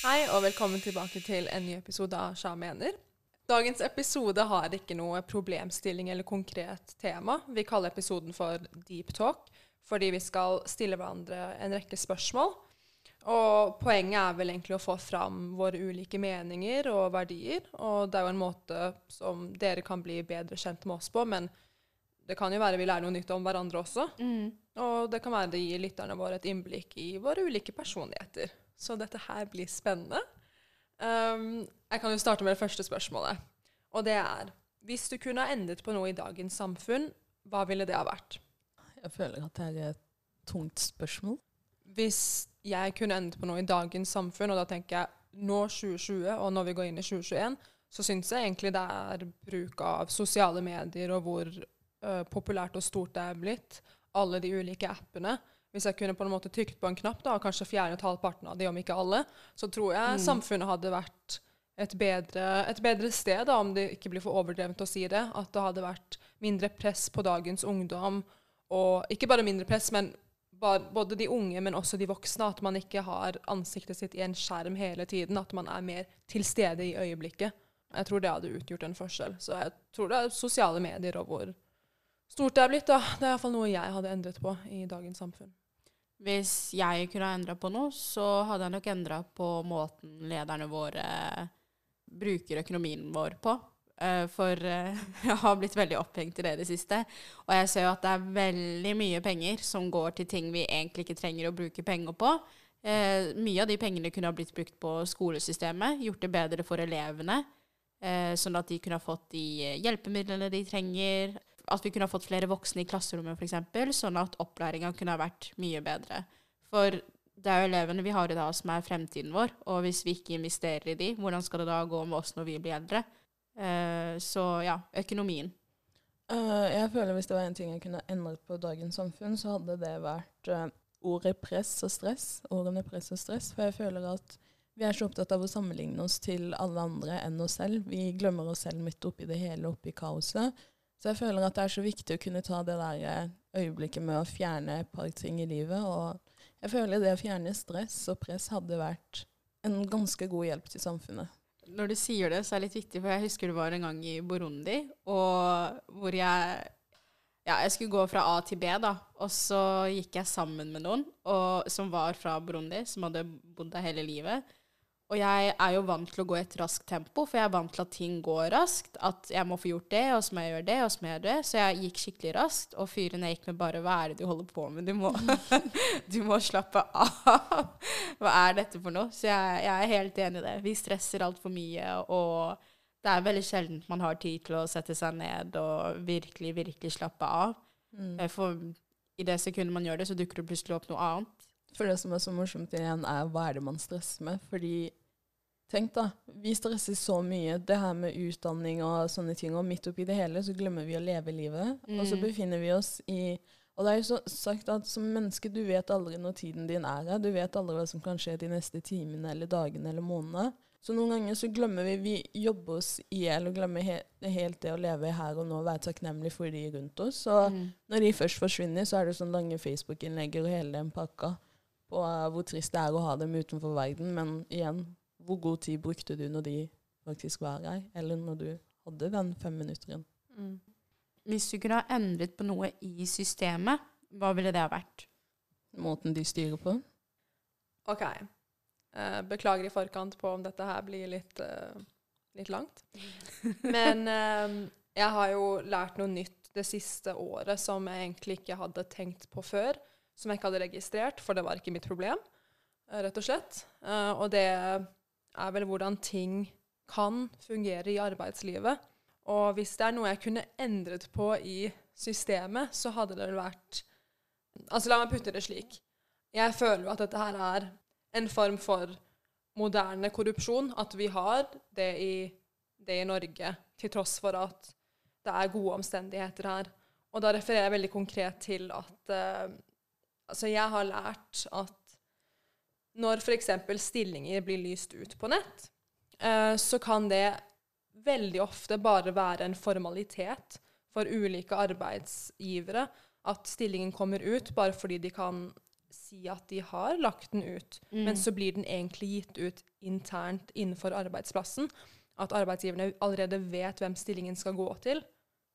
Hei, og velkommen tilbake til en ny episode av Sja mener. Dagens episode har ikke noe problemstilling eller konkret tema. Vi kaller episoden for Deep Talk fordi vi skal stille hverandre en rekke spørsmål. Og poenget er vel egentlig å få fram våre ulike meninger og verdier. Og det er jo en måte som dere kan bli bedre kjent med oss på, men det kan jo være vi lærer noe nytt om hverandre også. Og det kan være det gir lytterne våre et innblikk i våre ulike personligheter. Så dette her blir spennende. Um, jeg kan jo starte med det første spørsmålet. Og det er Hvis du kunne ha endret på noe i dagens samfunn, hva ville det ha vært? Jeg føler at det er et tungt spørsmål. Hvis jeg kunne endret på noe i dagens samfunn, og da tenker jeg nå 2020, og når vi går inn i 2021, så syns jeg egentlig det er bruk av sosiale medier og hvor uh, populært og stort det er blitt. Alle de ulike appene. Hvis jeg kunne på en måte trykt på en knapp da, og kanskje fjernet halvparten av de, om ikke alle, så tror jeg samfunnet hadde vært et bedre, et bedre sted, da, om det ikke blir for overdrevent å si det. At det hadde vært mindre press på dagens ungdom. Og ikke bare mindre press, men både de unge, men også de voksne. At man ikke har ansiktet sitt i en skjerm hele tiden. At man er mer til stede i øyeblikket. Jeg tror det hadde utgjort en forskjell. Så jeg tror det er sosiale medier og hvor stort det er blitt. da. Det er iallfall noe jeg hadde endret på i dagens samfunn. Hvis jeg kunne ha endra på noe, så hadde jeg nok endra på måten lederne våre bruker økonomien vår på. Eh, For eh, jeg har blitt veldig opphengt i det i det siste. Og jeg ser jo at det er veldig mye penger som går til ting vi egentlig ikke trenger å bruke penger på. Eh, mye av de pengene kunne ha blitt brukt på skolesystemet, gjort det bedre for elevene. Eh, sånn at de kunne ha fått de hjelpemidlene de trenger. At vi kunne ha fått flere voksne i klasserommet, f.eks., sånn at opplæringa kunne ha vært mye bedre. For det er jo elevene vi har i dag som er fremtiden vår, og hvis vi ikke investerer i de, hvordan skal det da gå med oss når vi blir eldre? Eh, så ja, økonomien. Uh, jeg føler hvis det var en ting jeg kunne endret på dagens samfunn, så hadde det vært uh, ordet press og stress. Ordene press og stress. For jeg føler at vi er så opptatt av å sammenligne oss til alle andre enn oss selv. Vi glemmer oss selv midt oppi det hele, oppi kaoset. Så jeg føler at det er så viktig å kunne ta det der eh, øyeblikket med å fjerne et par ting i livet. Og jeg føler det å fjerne stress og press hadde vært en ganske god hjelp til samfunnet. Når du sier det, så er det litt viktig, for jeg husker det var en gang i Burundi, hvor jeg ja, jeg skulle gå fra A til B, da, og så gikk jeg sammen med noen og, som var fra Burundi, som hadde bodd der hele livet. Og jeg er jo vant til å gå i et raskt tempo, for jeg er vant til at ting går raskt. At jeg må få gjort det, og så må jeg gjøre det, og så må jeg gjøre det. Så jeg gikk skikkelig raskt, og fyren jeg gikk med bare Hva er det du holder på med? Du må, du må slappe av. Hva er dette for noe? Så jeg, jeg er helt enig i det. Vi stresser altfor mye, og det er veldig sjelden man har tid til å sette seg ned og virkelig, virkelig slappe av. Mm. For i det sekundet man gjør det, så dukker det plutselig opp noe annet. For det som er så morsomt igjen, er hva er det man stresser med? Fordi tenk da, vi stresser så mye. Det her med utdanning og sånne ting, og midt oppi det hele så glemmer vi å leve livet. Og så Mm. befinner vi oss i Og det er jo så sagt at som menneske, du vet aldri når tiden din er her. Du vet aldri hva som kan skje de neste timene eller dagene eller månedene. Så noen ganger så glemmer vi Vi jobber oss i hjel og glemmer he helt det å leve her og nå, og være takknemlig for de rundt oss. Så Mm. når de først forsvinner, så er det sånn lange Facebook-innlegger og hele den pakka på uh, hvor trist det er å ha dem utenfor verden. Men igjen, hvor god tid brukte du når de faktisk var her, eller når du hadde den fem minutteren? Hvis du kunne ha endret på noe i systemet, hva ville det ha vært? Måten de styrer på? OK. Eh, beklager i forkant på om dette her blir litt, eh, litt langt. Men eh, jeg har jo lært noe nytt det siste året som jeg egentlig ikke hadde tenkt på før. Som jeg ikke hadde registrert, for det var ikke mitt problem, rett og slett. Eh, og det er vel hvordan ting kan fungere i arbeidslivet. Og hvis det er noe jeg kunne endret på i systemet, så hadde det vel vært Altså, la meg putte det slik. Jeg føler jo at dette her er en form for moderne korrupsjon. At vi har det i, det i Norge, til tross for at det er gode omstendigheter her. Og da refererer jeg veldig konkret til at uh, Altså, jeg har lært at når f.eks. stillinger blir lyst ut på nett, eh, så kan det veldig ofte bare være en formalitet for ulike arbeidsgivere at stillingen kommer ut bare fordi de kan si at de har lagt den ut, men så blir den egentlig gitt ut internt innenfor arbeidsplassen. At arbeidsgiverne allerede vet hvem stillingen skal gå til.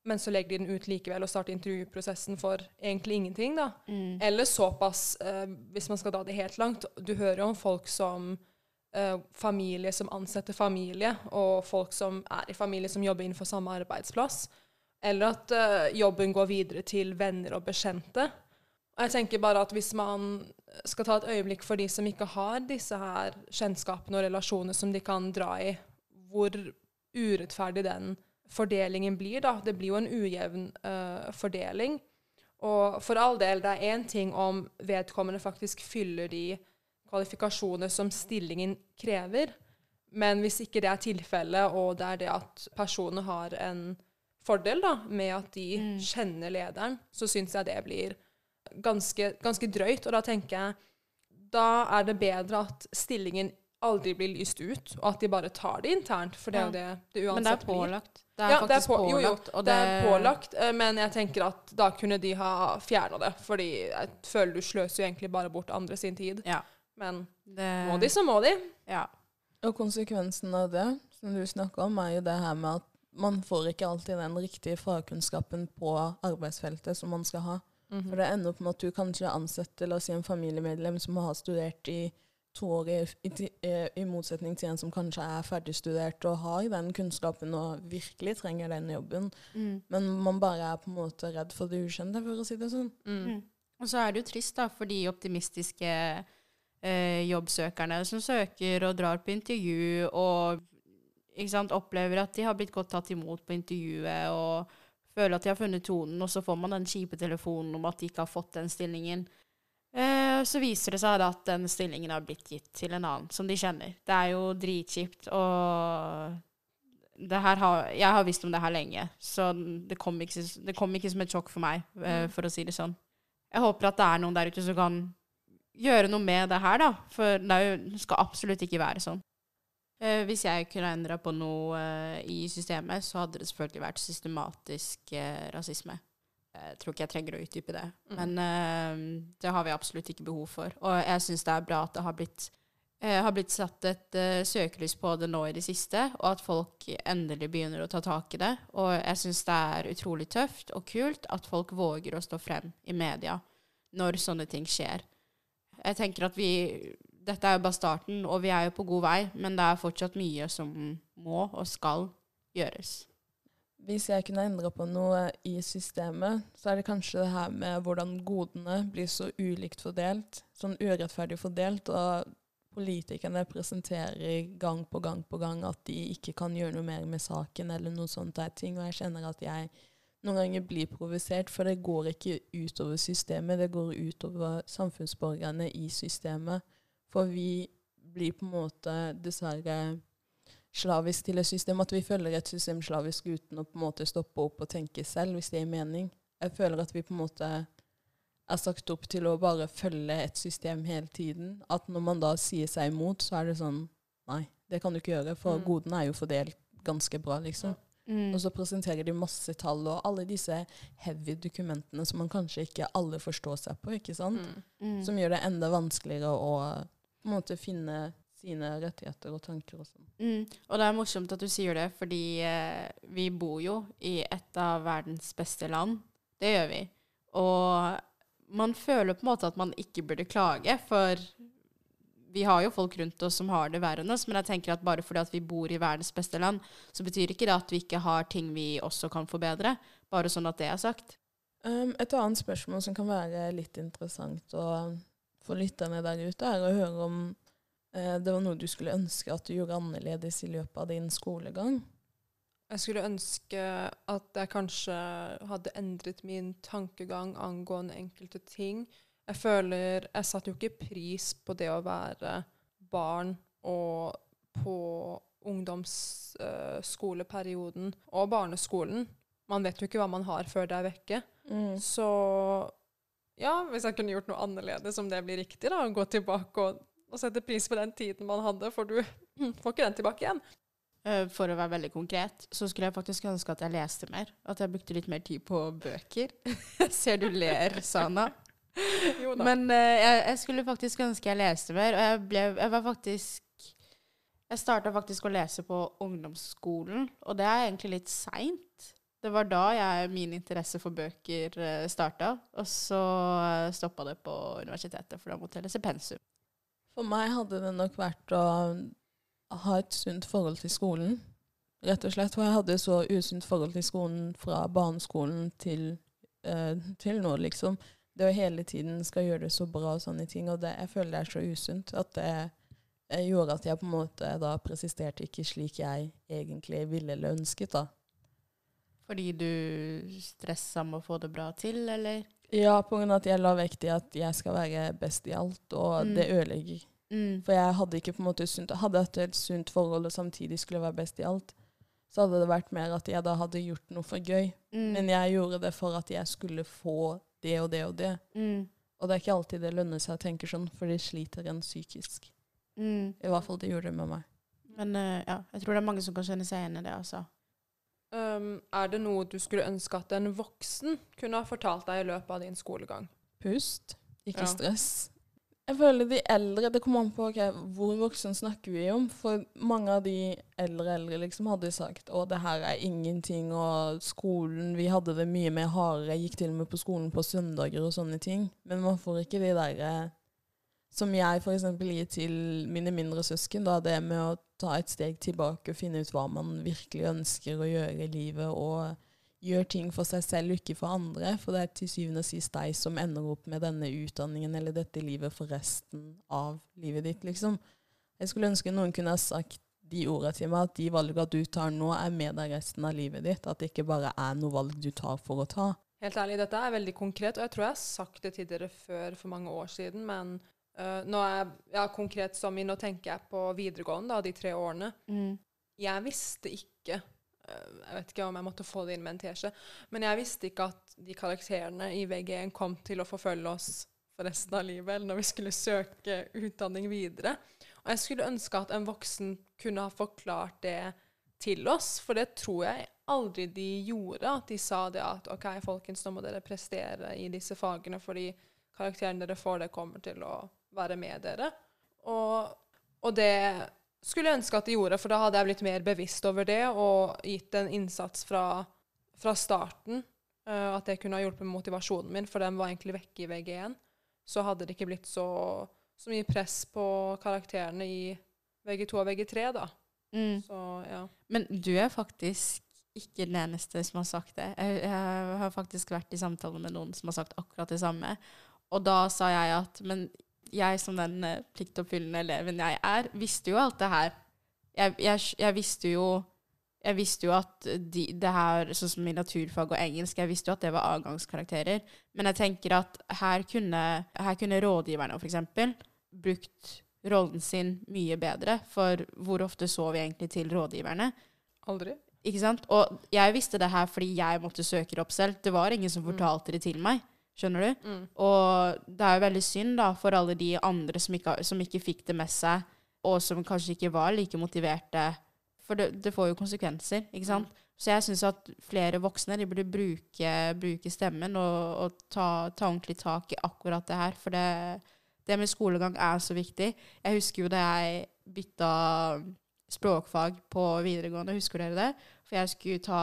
Men så legger de den ut likevel og starter intervjuprosessen for egentlig ingenting. da. Mm. Eller såpass, eh, hvis man skal dra det helt langt. Du hører jo om folk som eh, familie som ansetter familie, og folk som er i familie som jobber innenfor samme arbeidsplass. Eller at eh, jobben går videre til venner og bekjente. Og jeg tenker bare at hvis man skal ta et øyeblikk for de som ikke har disse her kjennskapene og relasjonene som de kan dra i, hvor urettferdig den fordelingen blir, da. Det blir jo en ujevn uh, fordeling. Og for all del, det er én ting om vedkommende faktisk fyller de kvalifikasjoner som stillingen krever, men hvis ikke det er tilfellet, og det er det at personene har en fordel da, med at de Mm. kjenner lederen, så syns jeg det blir ganske, ganske drøyt. Og da tenker jeg da er det bedre at stillingen aldri blir lyst ut, og at de bare tar det internt, for det er jo det det uansett Men det er blir. pålagt. Det er Ja, er faktisk på- jo, jo, pålagt. og Det er pålagt, eh, men jeg tenker at da kunne de ha fjerna det. Fordi jeg føler du sløser jo egentlig bare bort andre sin tid. Ja. Men Det, må de, så må de. Ja. Og konsekvensen av det, som du snakker om, er jo det her med at man får ikke alltid den riktige fagkunnskapen på arbeidsfeltet som man skal ha. Mhm. For det ender opp med at du kanskje ansetter la oss si, en familiemedlem som har studert i to år, i, i, i motsetning til en som kanskje er ferdigstudert og har den kunnskapen og virkelig trenger den jobben. Mm. Men man bare er på en måte redd for det ukjente, for å si det sånn. Mm. Mm. Og så er det jo trist da, for de optimistiske eh, jobbsøkerne som søker og drar på intervju og ikke sant, opplever at de har blitt godt tatt imot på intervjuet og føler at de har funnet tonen, og så får man den kjipe telefonen om at de ikke har fått den stillingen. Så viser det seg da at den stillingen har blitt gitt til en annen som de kjenner. Det er jo dritkjipt, og det her har, jeg har visst om det her lenge, så det kom ikke, det kom ikke som et sjokk for meg, eh, Mm. for å si det sånn. Jeg håper at det er noen der ute som kan gjøre noe med det her, da. For det, jo, skal absolutt ikke være sånn. Eh, hvis jeg kunne endra på noe eh, i systemet, så hadde det selvfølgelig vært systematisk eh, rasisme. Jeg tror ikke jeg trenger å utdype det. Mm. Men uh, det har vi absolutt ikke behov for. Og jeg syns det er bra at det har blitt, uh, har blitt satt et uh, søkelys på det nå i det siste, og at folk endelig begynner å ta tak i det. Og jeg syns det er utrolig tøft og kult at folk våger å stå frem i media når sånne ting skjer. Jeg tenker at vi Dette er jo bare starten, og vi er jo på god vei, men det er fortsatt mye som må og skal gjøres. Hvis jeg kunne endre på noe i systemet, så er det kanskje det her med hvordan godene blir så ulikt fordelt, sånn urettferdig fordelt, og politikerne presenterer gang på gang på gang at de ikke kan gjøre noe mer med saken eller noe sånt der ting, og jeg kjenner at jeg noen ganger blir provosert, for det går ikke utover systemet, det går utover samfunnsborgerne i systemet, for vi blir på en måte dessverre slavisk til et system, at vi følger et system slavisk uten å på en måte stoppe opp og tenke selv, hvis det gir mening. Jeg føler at vi på en måte er sagt opp til å bare følge et system hele tiden. At når man da sier seg imot, så er det sånn Nei, det kan du ikke gjøre, for Mm. godene er jo fordelt ganske bra, liksom. Mm. Og så presenterer de masse tall og alle disse heavy dokumentene som man kanskje ikke alle forstår seg på, ikke sant? Mm. Mm. Som gjør det enda vanskeligere å på en måte finne sine rettigheter og tanker og sånn. Mm. Og det er morsomt at du sier det, fordi eh, vi bor jo i et av verdens beste land. Det gjør vi. Og man føler på en måte at man ikke burde klage, for vi har jo folk rundt oss som har det verre enn oss, men jeg tenker at bare fordi at vi bor i verdens beste land, så betyr ikke det at vi ikke har ting vi også kan forbedre. Bare sånn at det er sagt. Um, et annet spørsmål som kan være litt interessant å, for lytterne der ute, er å høre om det var noe du skulle ønske at du gjorde annerledes i løpet av din skolegang. Jeg skulle ønske at jeg kanskje hadde endret min tankegang angående enkelte ting. Jeg føler Jeg satte jo ikke pris på det å være barn og på ungdomsskoleperioden og barneskolen. Man vet jo ikke hva man har før det er vekke. Mm. Så ja, hvis jeg kunne gjort noe annerledes, om det blir riktig, da, gå tilbake og, og sette pris på den tiden man hadde, for du får ikke den tilbake igjen. Eh, For å være veldig konkret, så skulle jeg faktisk ønske at jeg leste mer. At jeg brukte litt mer tid på bøker. Ser du ler, Sana. Men uh, jeg, jeg skulle faktisk ønske jeg leste mer, og jeg, ble, jeg var faktisk Jeg starta faktisk å lese på ungdomsskolen, og det er egentlig litt seint. Det var da jeg, min interesse for bøker eh, starta, og så stoppa det på universitetet, for da måtte jeg lese pensum. For meg hadde det nok vært å ha et sunt forhold til skolen, rett og slett. For jeg hadde så usunt forhold til skolen fra barneskolen til, eh, til nå, liksom. Det å hele tiden skal gjøre det så bra og sånne ting, og det, jeg føler det er så usunt at det eh, gjorde at jeg på en måte da presisterte ikke slik jeg egentlig ville eller ønsket, da. Fordi du stressa med å få det bra til, eller? Ja, på grunn av at jeg la vekt i at jeg skal være best i alt, og Mm. det ødelegger. Mm. For jeg hadde ikke på en måte sunt, hadde hatt et sunt forhold og samtidig skulle være best i alt, så hadde det vært mer at jeg da hadde gjort noe for gøy. Mm. Men jeg gjorde det for at jeg skulle få det og det og det. Mm. Og det er ikke alltid det lønner seg å tenke sånn, for det sliter en psykisk. Mm. I hvert fall det gjorde det med meg. Men uh, ja, jeg tror det er mange som kan kjenne seg igjen i det, altså. Um, er det noe du skulle ønske at en voksen kunne ha fortalt deg i løpet av din skolegang? Pust, ikke Ja. stress. Jeg føler de eldre Det kommer an på okay, hvor voksen snakker vi om. For mange av de eldre eldre liksom hadde sagt å, det her er ingenting, og skolen Vi hadde det mye mer hardere. Jeg gikk til og med på skolen på søndager og sånne ting. Men man får ikke de derre som jeg f.eks. gir til mine mindre søsken. Da, det med å ta et steg tilbake og finne ut hva man virkelig ønsker å gjøre i livet. og gjør ting for seg selv ikke for andre. For det er til syvende og sist deg som ender opp med denne utdanningen eller dette livet for resten av livet ditt, liksom. Jeg skulle ønske noen kunne ha sagt de ordene til meg, at de valgene du tar nå, er med deg resten av livet ditt. At det ikke bare er noe valg du tar for å ta. Helt ærlig, dette er veldig konkret, og jeg tror jeg har sagt det til dere før for mange år siden, men nå er jeg ja, konkret som i Nå tenker jeg på videregående, da, de tre årene. Mm. Jeg visste ikke uh, Jeg vet ikke om jeg måtte få det inn med en teskje, men jeg visste ikke at de karakterene i VG1 kom til å forfølge oss for resten av livet, eller når vi skulle søke utdanning videre. Og jeg skulle ønske at en voksen kunne ha forklart det til oss, for det tror jeg aldri de gjorde. At de sa det at OK, folkens, nå må dere prestere i disse fagene, fordi karakteren dere får, det kommer til å være med dere. Og, og det skulle jeg ønske at de gjorde, for da hadde jeg blitt mer bevisst over det og gitt en innsats fra, fra starten. Uh, at det kunne ha hjulpet med motivasjonen min, for den var egentlig vekke i VG1. Så hadde det ikke blitt så, så mye press på karakterene i VG2 og VG3, da. Mm. Så ja. Men du er faktisk ikke den eneste som har sagt det. Jeg, jeg har faktisk vært i samtale med noen som har sagt akkurat det samme. Og da sa jeg at Men jeg som den eh, pliktoppfyllende eleven jeg er, visste jo alt det her. Jeg, jeg, jeg visste jo jeg visste jo at de, det her, sånn som i naturfag og engelsk, jeg visste jo at det var avgangskarakterer. Men jeg tenker at her kunne, her kunne rådgiverne eksempel brukt rollen sin mye bedre. For hvor ofte så vi egentlig til rådgiverne? Aldri. Ikke sant? Og jeg visste det her fordi jeg måtte søke det opp selv. Det var ingen som Mm. fortalte det til meg. Skjønner du? Mm. Og det er jo veldig synd da for alle de andre som ikke, som ikke fikk det med seg, og som kanskje ikke var like motiverte. For det, det får jo konsekvenser, ikke sant? Så jeg syns at flere voksne de burde bruke, bruke stemmen og, og ta, ta ordentlig tak i akkurat det her. For det, det med skolegang er så viktig. Jeg husker jo da jeg bytta språkfag på videregående, husker dere det? For jeg skulle ta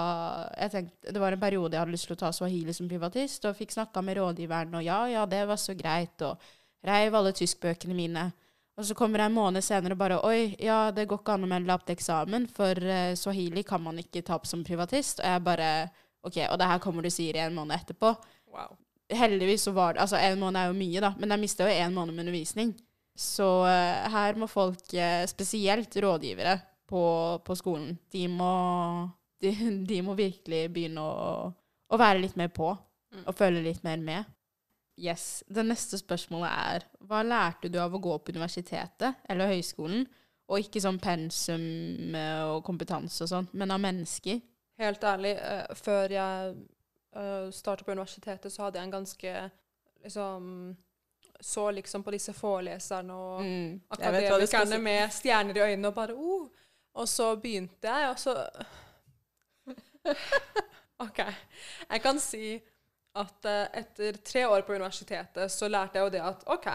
jeg tenkte, Det var en periode jeg hadde lyst til å ta swahili som privatist, og fikk snakka med rådgiveren, og ja, ja, det var så greit, og reiv alle tyskbøkene mine. Og så kommer jeg en måned senere og bare Oi, ja, det går ikke an å melde opp til eksamen, for uh, swahili kan man ikke ta opp som privatist. Og jeg bare OK, og det her kommer du sier en måned etterpå. Wow. Heldigvis så var det Altså, en måned er jo mye, da, men jeg mista jo en måned med undervisning. Så uh, her må folk, uh, spesielt rådgivere på, på skolen, de må, de, de må virkelig begynne å, å være litt mer på. Mm. Og følge litt mer med. Yes. Det neste spørsmålet er Hva lærte du av å gå på universitetet eller høyskolen? Og ikke sånn pensum eh, og kompetanse og sånn, men av mennesker. Helt ærlig, uh, før jeg uh, startet på universitetet, så hadde jeg en ganske liksom Så liksom på disse foreleserne og Mm. Akademikerne si. med stjerner i øynene og bare oh. Og så begynte jeg, og så OK. Jeg kan si at eh, etter tre år på universitetet så lærte jeg jo det at OK,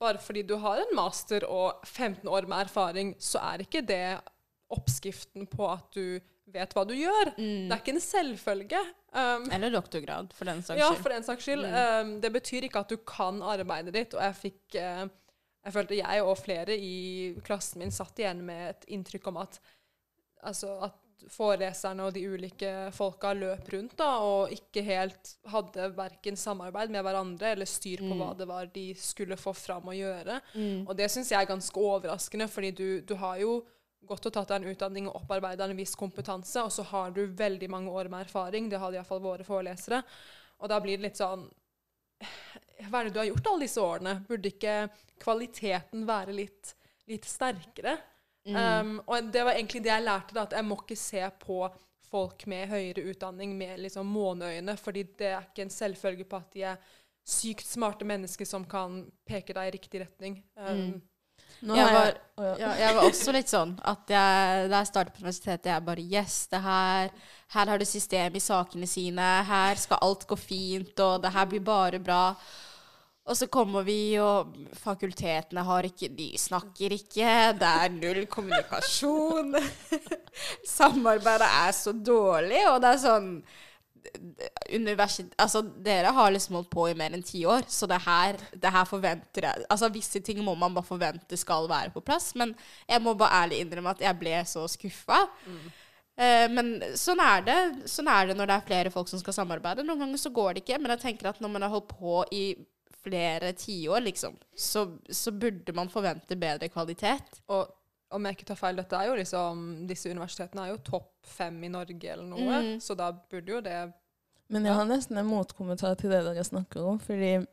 bare fordi du har en master og 15 år med erfaring, så er ikke det oppskriften på at du vet hva du gjør. Mm. Det er ikke en selvfølge. Um, Eller doktorgrad, for den saks skyld. ja, for den saks skyld. Mm. Um, det betyr ikke at du kan arbeidet ditt, og jeg fikk eh, Jeg følte jeg og flere i klassen min satt igjen med et inntrykk om at altså at foreleserne og de ulike folka løp rundt da, og ikke helt hadde verken samarbeid med hverandre eller styr på Mm. hva det var de skulle få fram og gjøre. Mm. Og det syns jeg er ganske overraskende, fordi du, du har jo gått og tatt deg en utdanning og opparbeida en viss kompetanse, og så har du veldig mange år med erfaring. Det hadde iallfall våre forelesere. Og da blir det litt sånn Hva er det du har gjort alle disse årene? Burde ikke kvaliteten være litt, litt sterkere? Mm. Um, og det var egentlig det jeg lærte, da, at jeg må ikke se på folk med høyere utdanning med liksom måneøyne, fordi det er ikke en selvfølge på at de er sykt smarte mennesker som kan peke deg i riktig retning. Um, Mm. Nå Jeg var, jeg- jeg var også litt sånn at jeg, da jeg startet på universitetet, jeg bare Yes, det her Her har du system i sakene sine. Her skal alt gå fint, og det her blir bare bra. Og så kommer vi, og fakultetene har ikke De snakker ikke. Det er null kommunikasjon. Samarbeidet er så dårlig, og det er sånn altså Dere har liksom holdt på i mer enn ti år, så det her, det her forventer jeg Altså Visse ting må man bare forvente skal være på plass, men jeg må bare ærlig innrømme at jeg ble så skuffa. Eh, men sånn er det Sånn er det når det er flere folk som skal samarbeide. Noen ganger så går det ikke, men jeg tenker at når man har holdt på i flere tiår, liksom, så, så burde man forvente bedre kvalitet. og om jeg ikke tar feil, dette er jo liksom Disse universitetene er jo topp fem i Norge eller noe, Mm. så da burde jo det Men jeg har nesten en motkommentar til det dere snakker om. fordi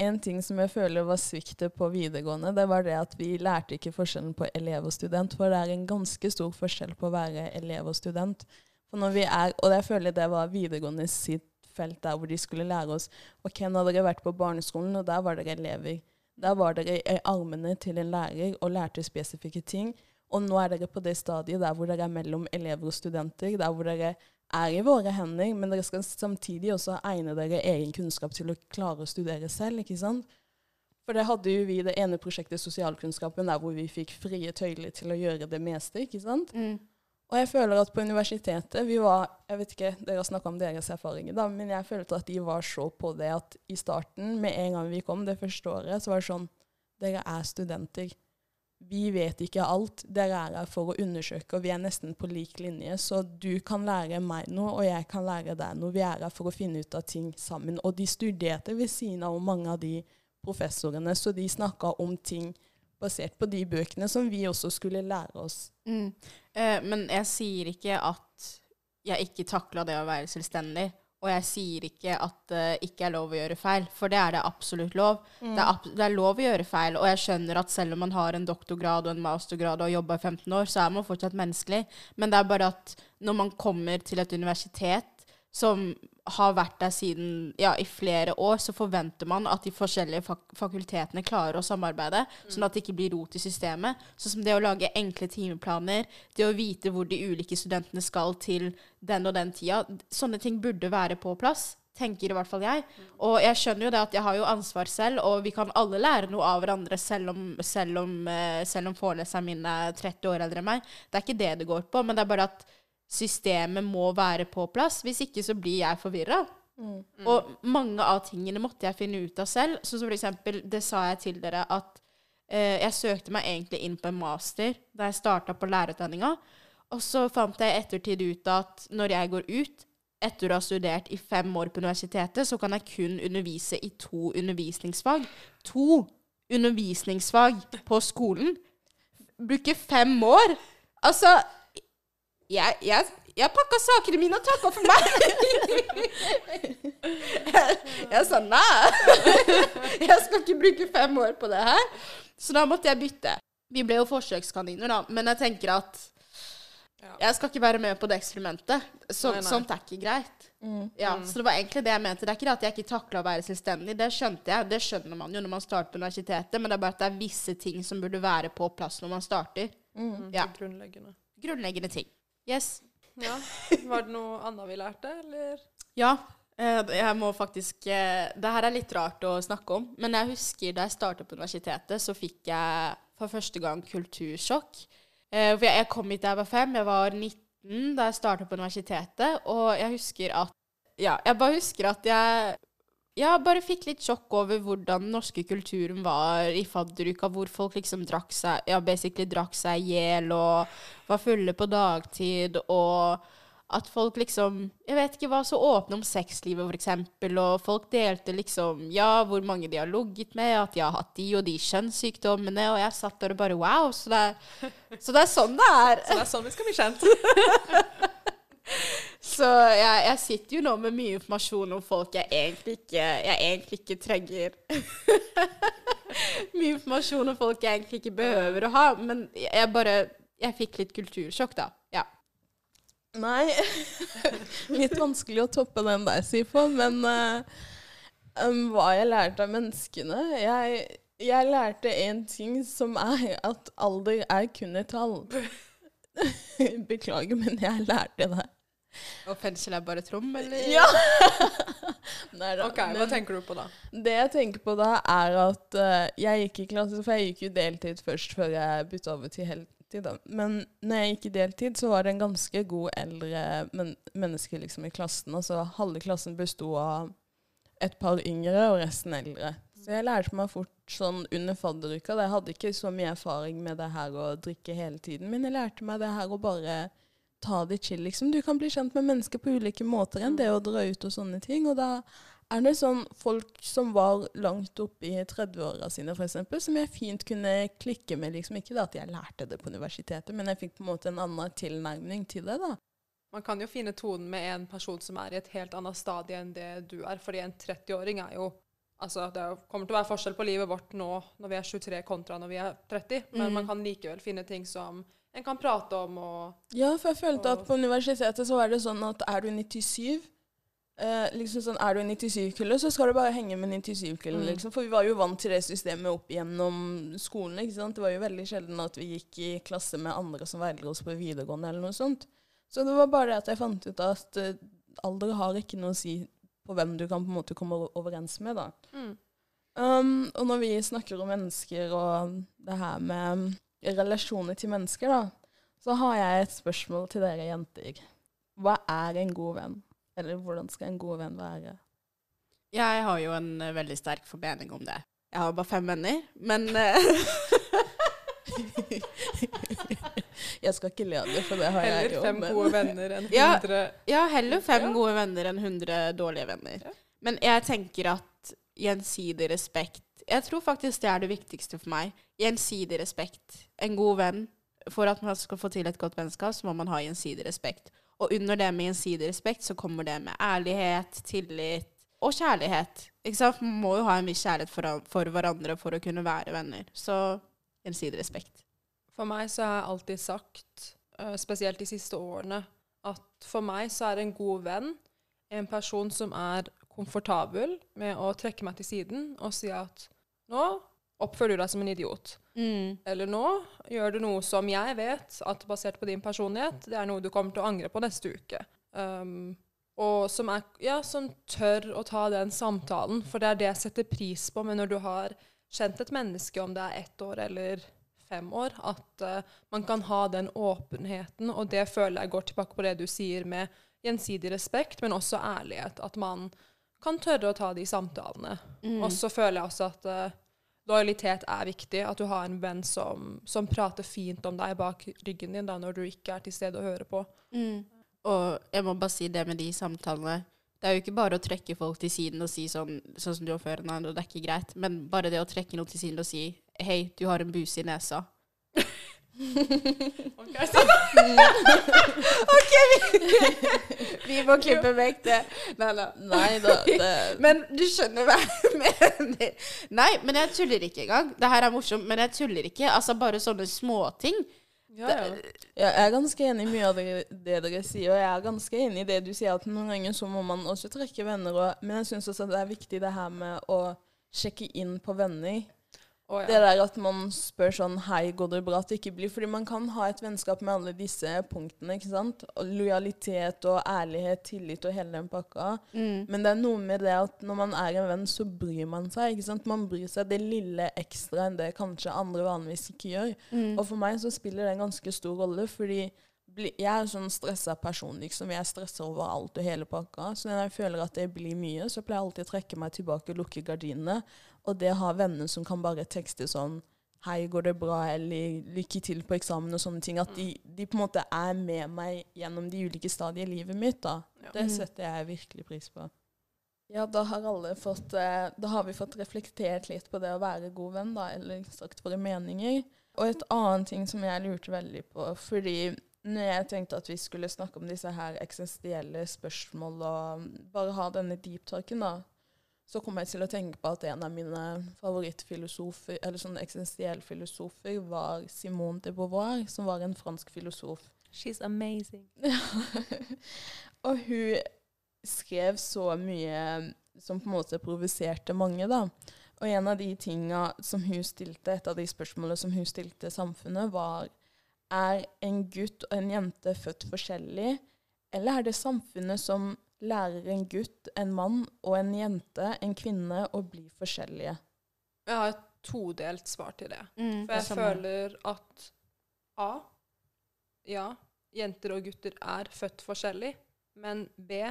en ting som jeg føler var sviktet på videregående, det var det at vi lærte ikke forskjellen på elev og student. For det er en ganske stor forskjell på å være elev og student. Er, Og jeg føler det var videregående sitt felt der hvor de skulle lære oss Ok, nå har dere vært på barneskolen, og der var dere elever. Der var dere i armene til en lærer og lærte spesifikke ting. Og nå er dere på det stadiet der hvor dere er mellom elever og studenter. Der hvor dere er i våre hender, men dere skal samtidig også egne dere egen kunnskap til å klare å studere selv. ikke sant? For det hadde jo vi i det ene prosjektet Sosialkunnskapen, der hvor vi fikk frie tøyler til å gjøre det meste. ikke sant? Og jeg føler at på universitetet vi var, jeg vet ikke, Dere har snakka om deres erfaringer, da, men jeg følte at de var så på det at i starten, med en gang vi kom det første året, så var det sånn Dere er studenter. Vi vet ikke alt. Dere er her for å undersøke, og vi er nesten på lik linje. Så du kan lære meg noe, og jeg kan lære deg noe. Vi er her for å finne ut av ting sammen. Og de studerte ved siden av mange av de professorene, så de snakka om ting basert på de bøkene som vi også skulle lære oss. Mm. Eh, men jeg sier ikke at jeg ikke takla det å være selvstendig. Og jeg sier ikke at det ikke er lov å gjøre feil, for det er det absolutt lov. Det, er ab det er lov å gjøre feil, og jeg skjønner at selv om man har en doktorgrad og en mastergrad og har jobba i 15 år, så er man fortsatt menneskelig. Men det er bare at når man kommer til et universitet som har vært der siden ja, i flere år, så forventer man at de forskjellige fak fakultetene klarer å samarbeide, sånn at det ikke blir rot i systemet. Sånn som det å lage enkle timeplaner, det å vite hvor de ulike studentene skal til den og den tida. Sånne ting burde være på plass. Tenker i hvert fall jeg. Og jeg skjønner jo det at jeg har jo ansvar selv, og vi kan alle lære noe av hverandre selv om, selv om, eh, selv om foreleseren min er 30 år eldre enn meg. Det er ikke det det går på, men det er bare at systemet må være på plass. Hvis ikke så blir jeg forvirra. Og mange av tingene måtte jeg finne ut av selv. Så for eksempel, det sa jeg til dere at eh, jeg søkte meg egentlig inn på en master da jeg starta på lærerutdanninga. Og så fant jeg i ettertid ut at når jeg går ut, etter å ha studert i fem år på universitetet, så kan jeg kun undervise i to undervisningsfag. To undervisningsfag på skolen. Bruke fem år. Altså Jeg, jeg, jeg pakka sakene mine og takka for meg. jeg, jeg sa nei. jeg skal ikke bruke fem år på det her. Så da måtte jeg bytte. Vi ble jo forsøkskaniner, da, men jeg tenker at jeg skal ikke være med på det eksperimentet. Så, Nei, nei. Sånt er ikke greit. Ja, Så det var egentlig det jeg mente. Det er ikke det at jeg ikke takla å være selvstendig. Det skjønte jeg. Det skjønner man jo når man starter på universitetet, men det er bare at det er visse ting som burde være på plass når man starter. Ja. Grunnleggende. Grunnleggende ting. Yes. Ja. Var det noe annet vi lærte, eller? Ja. Eh, Jeg må faktisk eh, Det her er litt rart å snakke om, men jeg husker da jeg startet på universitetet, så fikk jeg for første gang kultursjokk. Eh, For jeg kom hit da jeg var fem. Jeg var 19 da jeg startet på universitetet, og jeg husker at Ja, jeg bare husker at jeg jeg bare fikk litt sjokk over hvordan den norske kulturen var i fadderuka, hvor folk liksom drakk seg Ja, basically drakk seg i hjel og var fulle på dagtid, og at folk liksom Jeg vet ikke, var så åpne om sexlivet, for eksempel, og folk delte liksom Ja, hvor mange de har ligget med, at de har hatt de og de kjønnssykdommene, og jeg satt der og bare Wow! Så det er, så det er sånn det er. Så det er sånn vi skal bli kjent. Så jeg, jeg sitter jo nå med mye informasjon om folk jeg egentlig ikke, jeg egentlig ikke trenger. mye informasjon om folk jeg egentlig ikke behøver å ha. Men jeg bare Jeg fikk litt kultursjokk, da. Ja. Nei Litt vanskelig å toppe den der, Sifo, men uh, um, hva jeg lærte av menneskene jeg, jeg lærte én ting, som er at alder er kun et tall. Beklager, men jeg lærte det. Og fengsel er bare trom, eller? Ja! Nei da. Ok, Hva tenker du på da? Det jeg tenker på da, er at uh, jeg gikk i klasse, for jeg gikk jo deltid først før jeg bytta over til heltid. Da. Men når jeg gikk i deltid, så var det en ganske god eldre men menneske liksom i klassen. Altså halve klassen besto av et par yngre og resten eldre. Så jeg lærte meg fort sånn under fadderuka. Jeg hadde ikke så mye erfaring med det her å drikke hele tiden, men jeg lærte meg det her å bare ta det chill, liksom. Du kan bli kjent med mennesker på ulike måter enn det å dra ut og sånne ting. Og da er det sånn folk som var langt oppe i 30-åra sine, f.eks., som jeg fint kunne klikke med. liksom Ikke da at jeg lærte det på universitetet, men jeg fikk på en måte en annen tilnærming til det. da. Man kan jo finne tonen med en person som er i et helt annet stadie enn det du er. Fordi en 30-åring er jo Altså, det er kommer til å være forskjell på livet vårt nå når vi er 23 kontra når vi er 30, men mm. man kan likevel finne ting som en kan prate om og Ja, for jeg følte at på universitetet så var det sånn at er du 97 eh, liksom sånn, Er du 97-kullet, så skal du bare henge med 97-kullet. Mm. Liksom. For vi var jo vant til det systemet opp gjennom skolen. ikke sant? Det var jo veldig sjelden at vi gikk i klasse med andre som var eldre oss på videregående. eller noe sånt. Så det var bare det at jeg fant ut at uh, alder har ikke noe å si på hvem du kan på en måte komme overens med. da. Um, og når vi snakker om mennesker og det her med relasjoner til mennesker, da, så har jeg et spørsmål til dere jenter. Hva er en god venn? Eller hvordan skal en god venn være? Jeg har jo en eh, veldig sterk formening om det. Jeg har bare fem venner, men eh, jeg skal ikke le av det, for det har jeg Heller fem gode venner enn Ja. Ja, heller fem Ja. gode venner enn 100 dårlige venner. Ja. Men jeg tenker at gjensidig respekt Jeg tror faktisk det er det viktigste for meg. Gjensidig respekt. En god venn. For at man skal få til et godt vennskap, så må man ha gjensidig respekt. Og under det med gjensidig respekt, så kommer det med ærlighet, tillit og kjærlighet. Ikke sant? Man må jo ha en viss kjærlighet for, for hverandre for å kunne være venner. Så gjensidig respekt. For meg så har jeg alltid sagt, eh, spesielt de siste årene, at for meg så er en god venn en person som er komfortabel med å trekke meg til siden og si at nå oppfører du deg som en idiot. Mm. Eller nå gjør du noe som jeg vet at basert på din personlighet, det er noe du kommer til å angre på neste uke. Um, og som, er, ja, som tør å ta den samtalen, for det er det jeg setter pris på. Men når du har kjent et menneske, om det er ett år eller fem år, at uh, man kan ha den åpenheten, og det føler jeg går tilbake på det du sier med gjensidig respekt, men også ærlighet. At man kan tørre å ta de samtalene. Mm. Og så føler jeg også at uh, lojalitet er viktig. At du har en venn som, som prater fint om deg bak ryggen din da, når du ikke er til stede og hører på. Mm. Og jeg må bare si det med de samtalene. Det er jo ikke bare å trekke folk til siden og si sånn, sånn som du har før, nei, det er ikke greit. Men bare det å trekke noen til siden og si hei, du har en buse i nesa. OK, vi, vi må klippe vekk det. Nei, da. Nei da, det Men du skjønner hva jeg mener. Nei, men jeg tuller ikke engang. Det her er morsomt, men jeg tuller ikke. Altså bare sånne småting. Ja, ja. Ja, jeg er ganske enig i mye av det, det dere sier, og jeg er ganske enig i det du sier, at noen ganger så må man også trekke venner. Og, men jeg syns også det er viktig det her med å sjekke inn på venner. Å, Det der at man spør sånn Hei, går det bra? At det ikke blir Fordi man kan ha et vennskap med alle disse punktene, ikke sant? Og lojalitet og ærlighet, tillit og hele den pakka. Mm. Men det er noe med det at når man er en venn, så bryr man seg. ikke sant? Man bryr seg det lille ekstra enn det kanskje andre vanligvis ikke gjør. Mm. Og for meg så spiller det en ganske stor rolle, fordi jeg er sånn stressa person, liksom. Jeg stresser over alt og hele pakka. Så når jeg føler at det blir mye, så pleier jeg alltid å trekke meg tilbake og lukke gardinene. Og det å ha venner som kan bare tekste sånn Hei, går det bra? Eller lykke til på eksamen og sånne ting. At de, de på en måte er med meg gjennom de ulike stadier i livet mitt. da. Ja. Det Mm. setter jeg virkelig pris på. Ja, da har alle fått eh, Da har vi fått reflektert litt på det å være god venn, da, eller sagt våre meninger. Og et annet ting som jeg lurte veldig på, fordi når jeg tenkte at vi skulle snakke om disse her eksistensielle spørsmål og bare ha denne deep talken, da, så kom jeg til å tenke på at en av mine favorittfilosofer, eller sånne eksistensielle filosofer, var Simone de Beauvoir, som var en fransk filosof. She's amazing. og hun skrev så mye som på en måte provoserte mange, da. Og en av de tinga som hun stilte, et av de spørsmålene som hun stilte samfunnet, var er en gutt og en jente født forskjellig, eller er det samfunnet som lærer en gutt, en mann og en jente, en kvinne, å bli forskjellige? Jeg har et todelt svar til det. Mm, For jeg det føler at A. Ja, jenter og gutter er født forskjellig. Men B.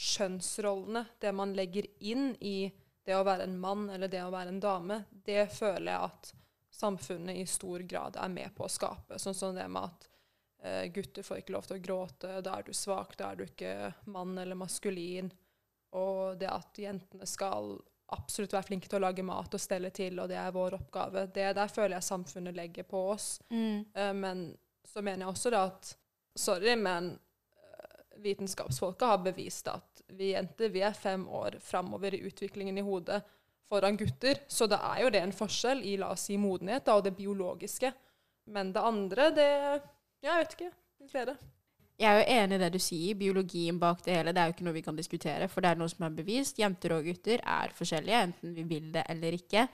Kjønnsrollene, det man legger inn i det å være en mann eller det å være en dame, det føler jeg at samfunnet i stor grad er med på å skape. Sånn som det med at gutter får ikke lov til å gråte, da er du svak, da er du ikke mann eller maskulin. Og det at jentene skal absolutt være flinke til å lage mat og stelle til, og det er vår oppgave. Det der føler jeg samfunnet legger på oss. Mm. Eh, men så mener jeg også at Sorry, men vitenskapsfolket vitenskapsfolka har bevist at vi jenter vi er fem år framover i utviklingen i hodet foran gutter. Så det er jo det en forskjell i la oss si modenhet da, og det biologiske. Men det andre, det Jeg vet ikke. Dere. Jeg er jo enig i det du sier. Biologien bak det hele det er jo ikke noe vi kan diskutere, for det er noe som er bevist. Jenter og gutter er forskjellige, enten vi vil det eller ikke.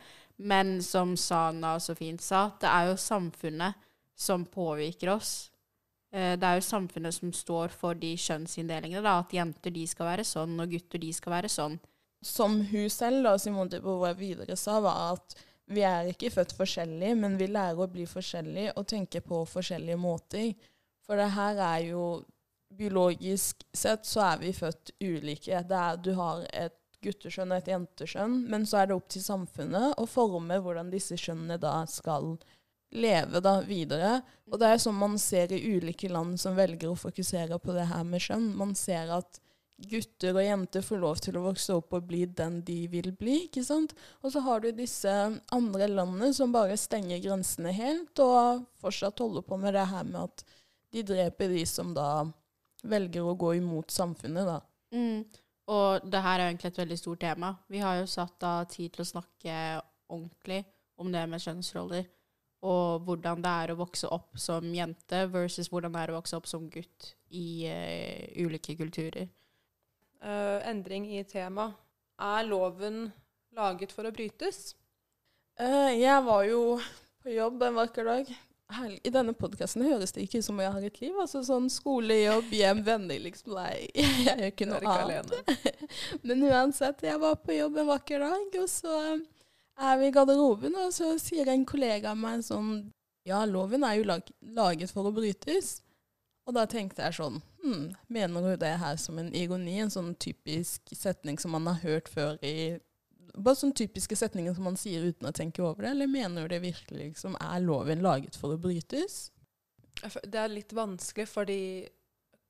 Men som Sana så fint sa, det er jo samfunnet som påvirker oss. Eh, Det er jo samfunnet som står for de kjønnsinndelingene. da, At jenter de skal være sånn, og gutter de skal være sånn. Som hun selv, da, Simone Beauvoir videre sa, var at vi er ikke født forskjellige, men vi lærer å bli forskjellige og tenke på forskjellige måter. For det her er jo Biologisk sett så er vi født ulike. Det er, du har et gutteskjønn og et jenteskjønn, men så er det opp til samfunnet å forme hvordan disse skjønnene da skal leve da videre. Og det er sånn man ser i ulike land som velger å fokusere på det her med skjønn. Man ser at gutter og jenter får lov til å vokse opp og bli den de vil bli. ikke sant? Og så har du disse andre landene som bare stenger grensene helt, og fortsatt holder på med det her med at de dreper de som da velger å gå imot samfunnet, da. Mm. Og det her er egentlig et veldig stort tema. Vi har jo satt av tid til å snakke ordentlig om det med kjønnsroller. Og hvordan det er å vokse opp som jente versus hvordan det er å vokse opp som gutt i uh, ulike kulturer. Eh, endring i tema. Er loven laget for å brytes? Uh, jeg var jo på jobb en vakker dag. Her, I denne podkasten høres det ikke ut som jeg har et liv. altså Sånn skole, jobb, hjem, venner, liksom. Nei, jeg gjør ikke noe annet. alene. Men uansett, jeg var på jobb en vakker dag, og så eh, er vi i garderoben, og så sier en kollega av meg sånn Ja, loven er jo lag laget for å brytes. Og da tenkte jeg sånn hm, Mener du det her som en ironi? En sånn typisk setning som man har hørt før i Bare sånn typiske setninger som man sier uten å tenke over det, eller mener du det virkelig liksom Er loven laget for å brytes? Det er litt vanskelig, fordi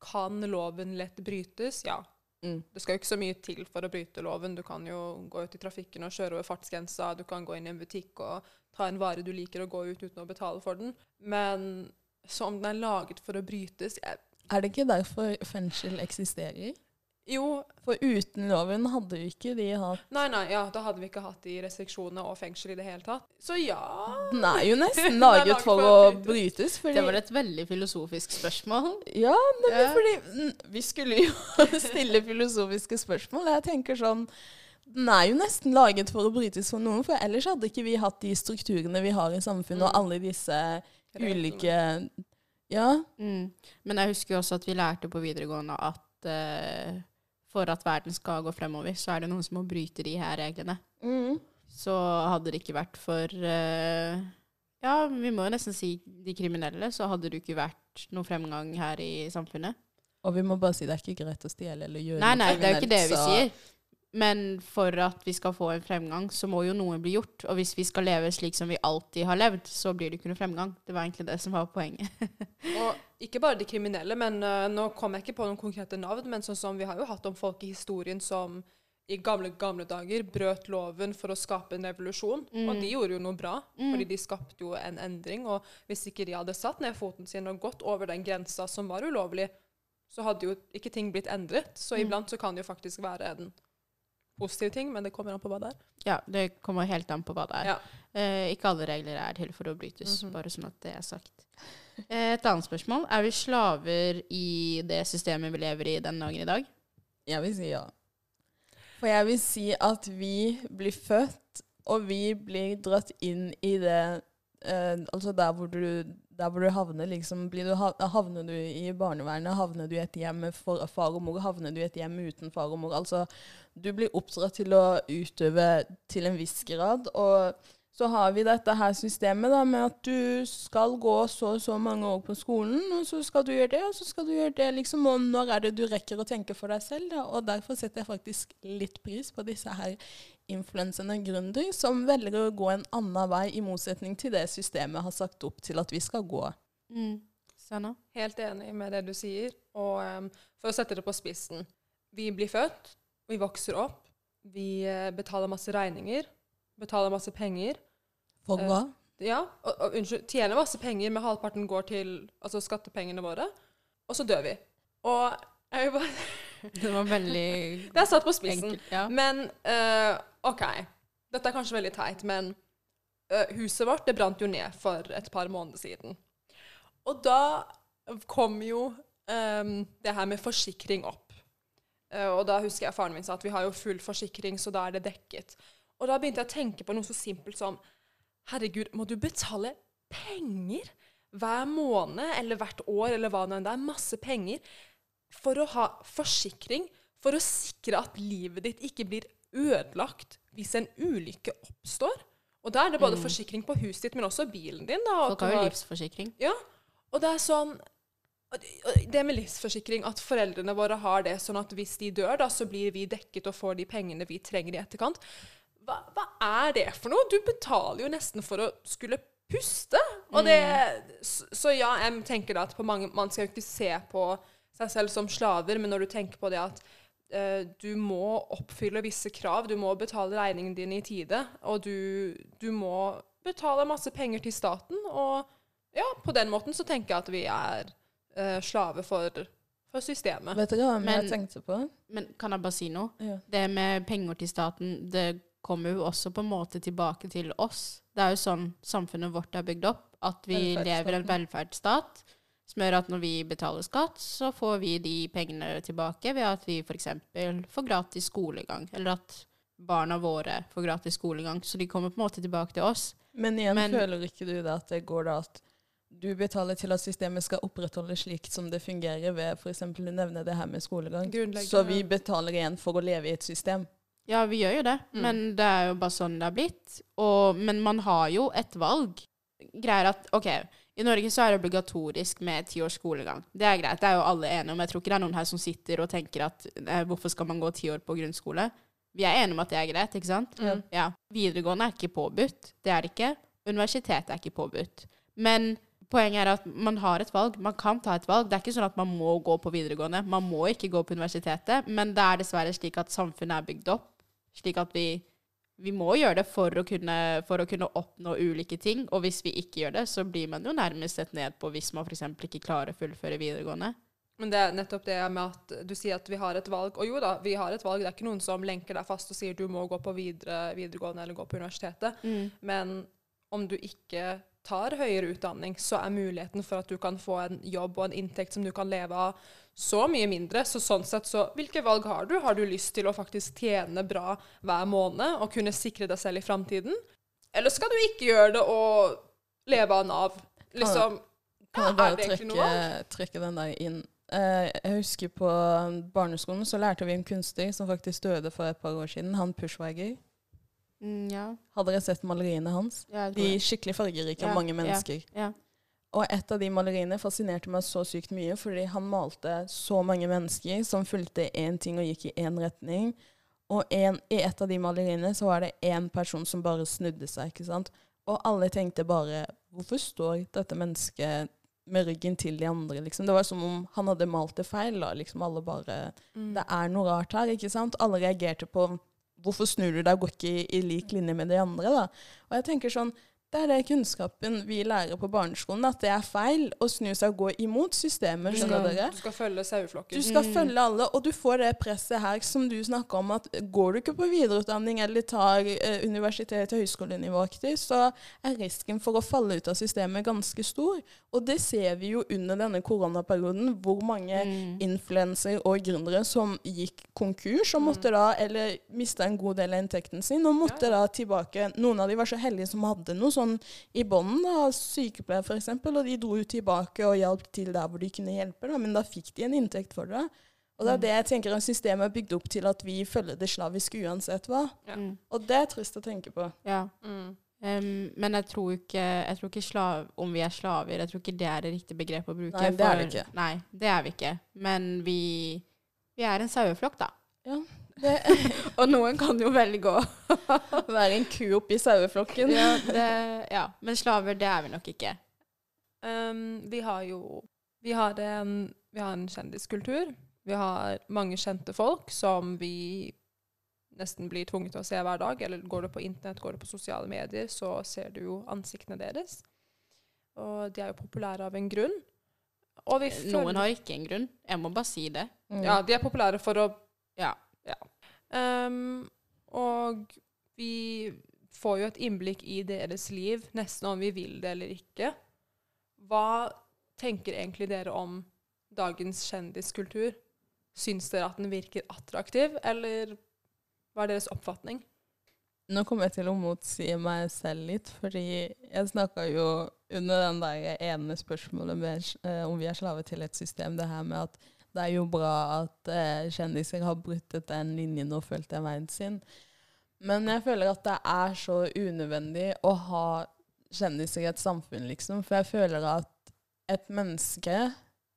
kan loven lett brytes? Ja. Mm. Det skal jo ikke så mye til for å bryte loven. Du kan jo gå ut i trafikken og kjøre over fartsgrensa, du kan gå inn i en butikk og ta en vare du liker og gå ut uten å betale for den. Men så om den er laget for å brytes jeg, Er det ikke derfor fengsel eksisterer? Jo, For uten loven hadde jo ikke de hatt nei, nei, ja, da hadde vi ikke hatt de restriksjonene og fengsel i det hele tatt. Så ja. Den er jo nesten laget laget for for å brytes. Fordi, Det var et veldig filosofisk spørsmål. Ja, nemlig Ja. fordi vi skulle jo stille filosofiske spørsmål. Jeg tenker sånn den er jo nesten laget for å brytes for noen, for ellers hadde ikke vi hatt de strukturene vi har i samfunnet, og Mm. alle disse. Ulike Ja. Mm. Men jeg husker jo også at vi lærte på videregående at uh, for at verden skal gå fremover, så er det noen som må bryte de her reglene. Mm. Så hadde det ikke vært for uh, Ja, vi må jo nesten si de kriminelle, så hadde det ikke vært noen fremgang her i samfunnet. Og vi må bare si det er ikke greit å stjele eller gjøre Nei, noe nei, det er jo ikke det vi sier. Men for at vi skal få en fremgang, så må jo noe bli gjort. Og hvis vi skal leve slik som vi alltid har levd, så blir det ikke noe fremgang. Det var egentlig det som var poenget. Og ikke bare de kriminelle, men uh, nå kommer jeg ikke på noen konkrete navn, men sånn som vi har jo hatt om folk i historien som i gamle, gamle dager brøt loven for å skape en revolusjon. Mm. Og de gjorde jo noe bra, Mm. fordi de skapte jo en endring. Og hvis ikke de hadde satt ned foten sin og gått over den grensa som var ulovlig, så hadde jo ikke ting blitt endret. Så Mm. iblant så kan det jo faktisk være en positiv ting, men det kommer an på hva det er. Ja, det kommer helt an på hva det er. Ja. Eh, ikke alle regler er til for å brytes, Mhm. bare sånn at det er sagt. Eh, et annet spørsmål. Er vi slaver i det systemet vi lever i den dagen i dag? Jeg vil si ja. For jeg vil si at vi blir født, og vi blir dratt inn i det eh, Altså der hvor du, der hvor du havner, liksom du, Havner du i barnevernet, havner du i et hjem med far og mor, havner du i et hjem uten far og mor. Altså, du blir oppdratt til å utøve til en viss grad. og så har vi dette her systemet da, med at du skal gå så og så mange år på skolen, og så skal du gjøre det, og så skal du gjøre det. liksom, Og når er det du rekker å tenke for deg selv? da, Og derfor setter jeg faktisk litt pris på disse her influenserne gründer, som velger å gå en annen vei, i motsetning til det systemet har sagt opp til at vi skal gå. Mm. Sanna? Helt enig med det du sier. Og um, for å sette det på spissen Vi blir født, vi vokser opp, vi uh, betaler masse regninger, betaler masse penger. For hva? Uh, Ja, og, og unnskyld, tjener masse penger, men halvparten går til altså skattepengene våre. Og så dør vi. Og jeg vil bare Det var veldig Det er satt på spissen. enkelt. Ja. Men eh, OK. Dette er kanskje veldig teit, men eh, huset vårt det brant jo ned for et par måneder siden. Og da kom jo um, det her med forsikring opp. Uh, og da husker jeg faren min sa at vi har jo full forsikring, så da er det dekket. Og da begynte jeg å tenke på noe så simpelt som Herregud, må du betale penger hver måned eller hvert år eller hva det enn er? Masse penger for å ha forsikring, for å sikre at livet ditt ikke blir ødelagt hvis en ulykke oppstår. Og da er det både Mm. forsikring på huset ditt, men også bilen din. Da, og Folk har jo livsforsikring. Ja, og det er sånn det- med livsforsikring, at foreldrene våre har det sånn at hvis de dør, da, så blir vi dekket og får de pengene vi trenger i etterkant. Hva, hva er det for noe? Du betaler jo nesten for å skulle puste. Og det, så, så ja, jeg tenker da at på mange, man skal jo ikke se på seg selv som slaver, men når du tenker på det at du må oppfylle visse krav, du må betale regningene dine i tide, og du, du må betale masse penger til staten, og ja, på den måten så tenker jeg at vi er uh, slave for, for systemet. Vet du hva Men- jeg tenkte på? Men kan jeg bare si noe? Ja. Det med penger til staten, det kommer jo også på en måte tilbake til oss. Det er jo sånn samfunnet vårt er bygd opp, at vi lever i en velferdsstat som gjør at når vi betaler skatt, så får vi de pengene tilbake ved at vi f.eks. får gratis skolegang, eller at barna våre får gratis skolegang. Så de kommer på en måte tilbake til oss. Men igjen, Men- føler ikke du da at det går da at du betaler til at systemet skal opprettholdes slik som det fungerer, ved f.eks. du nevner det her med skolegang. Så vi betaler igjen for å leve i et system. Ja, vi gjør jo det, Mm. men det er jo bare sånn det er blitt. Og, men man har jo et valg. Greier at OK, i Norge så er det obligatorisk med ti års skolegang. Det er greit, det er jo alle enige om. Jeg tror ikke det er noen her som sitter og tenker at eh, hvorfor skal man gå ti år på grunnskole? Vi er enige om at det er greit, ikke sant? Mm. Ja. Videregående er ikke påbudt. Det er det ikke. Universitetet er ikke påbudt. Men poenget er at man har et valg. Man kan ta et valg. Det er ikke sånn at man må gå på videregående. Man må ikke gå på universitetet. Men det er dessverre slik at samfunnet er bygd opp. Slik at vi, vi må gjøre det for å, kunne, for å kunne oppnå ulike ting. Og hvis vi ikke gjør det, så blir man jo nærmest sett ned på hvis man f.eks. ikke klarer å fullføre videregående. Men det er nettopp det med at du sier at vi har et valg. Og jo da, vi har et valg. Det er ikke noen som lenker deg fast og sier du må gå på videre, videregående eller gå på universitetet. Men om du ikke tar høyere utdanning, så er muligheten for at du kan få en jobb og en inntekt som du kan leve av, så mye mindre. Så sånn sett, så hvilke valg har du? Har du lyst til å faktisk tjene bra hver måned og kunne sikre deg selv i framtiden? Eller skal du ikke gjøre det og leve av Nav? Liksom, Kan jeg bare noe trekke, den der inn? Eh, jeg husker på barneskolen så lærte vi en kunstner som faktisk døde for et par år siden, han Pushwagger. Mm, ja. Hadde dere sett maleriene hans? ja, De er skikkelig fargerike av mange ja. mennesker. Og et av de maleriene fascinerte meg så sykt mye, fordi han malte så mange mennesker som fulgte én ting og gikk i én retning. Og en, i et av de maleriene så var det én person som bare snudde seg, ikke sant. Og alle tenkte bare Hvorfor står dette mennesket med ryggen til de andre, liksom? Det var som om han hadde malt det feil, da. Liksom alle bare Mm. Det er noe rart her, ikke sant? Alle reagerte på Hvorfor snur du deg og går ikke i, i lik linje med de andre, da? Og jeg tenker sånn det er det kunnskapen vi lærer på barneskolen, at det er feil å snu seg og gå imot systemet. Skjønner skal, dere? du skal følge saueflokken. Du skal Mm. følge alle, og du får det presset her som du snakker om, at går du ikke på videreutdanning eller tar eh, universitet- og høyskolenivå aktivt, så er risken for å falle ut av systemet ganske stor. Og det ser vi jo under denne koronaperioden, hvor mange Mm. influensere og gründere som gikk konkurs og måtte da, eller mista en god del av inntekten sin, og måtte ja. da tilbake Noen av de var så heldige som hadde noe sånn i bånden, av sykepleiere f.eks., og de dro jo tilbake og hjalp til der hvor de kunne hjelpe, da, men da fikk de en inntekt for det. Og det er det jeg tenker at systemet er bygd opp til at vi følger det slaviske uansett hva. Ja. Mm. Og det er trist å tenke på. ja. Mm. Um, men jeg tror ikke, jeg tror ikke slav, om vi er slaver, jeg tror ikke det er det riktige begrepet å bruke. Nei, det er for- det ikke. Nei, det er vi ikke. Men vi, vi er en saueflokk, da. Det, Og noen kan jo velge å være en ku oppi saueflokken. ja, det, ja, men slaver, det er vi nok ikke. Um, vi har jo vi har, en, vi har en kjendiskultur. Vi har mange kjente folk som vi nesten blir tvunget til å se hver dag. Eller går du på internett, går du på sosiale medier, så ser du jo ansiktene deres. Og de er jo populære av en grunn. Og vi Noen har ikke en grunn. Jeg må bare si det. Mm. Ja, de er populære for å Ja. Um, og vi får jo et innblikk i deres liv, nesten om vi vil det eller ikke. Hva tenker egentlig dere om dagens kjendiskultur? Syns dere at den virker attraktiv, eller hva er deres oppfatning? Nå kommer jeg til å motsi meg selv litt, fordi jeg snakka jo under den der ene spørsmålet med, eh, om vi er slave til et system, det her med at det er jo bra at eh, kjendiser har bryttet den linjen og følt den veien sin. Men jeg føler at det er så unødvendig å ha kjendiser i et samfunn, liksom. For jeg føler at et menneske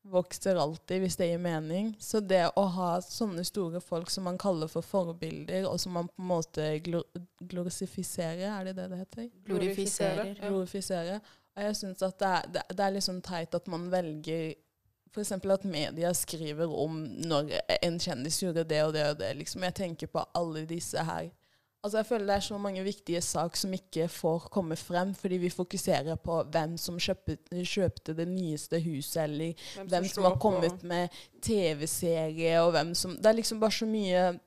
vokser alltid, hvis det gir mening. Så det å ha sånne store folk som man kaller for forbilder, og som man på en måte glor glorifiserer, er det det det heter? Glorifiserer. Ja. glorifiserer. Og jeg syns at det er, det, det er sånn teit at man velger F.eks. at media skriver om når en kjendis gjorde det og det og det. Liksom. Jeg tenker på alle disse her. Altså Jeg føler det er så mange viktige saker som ikke får komme frem, fordi vi fokuserer på hvem som kjøpte, kjøpte det nyeste huset, eller hvem som har på- kommet med TV-serie, og hvem som Det er liksom bare så mye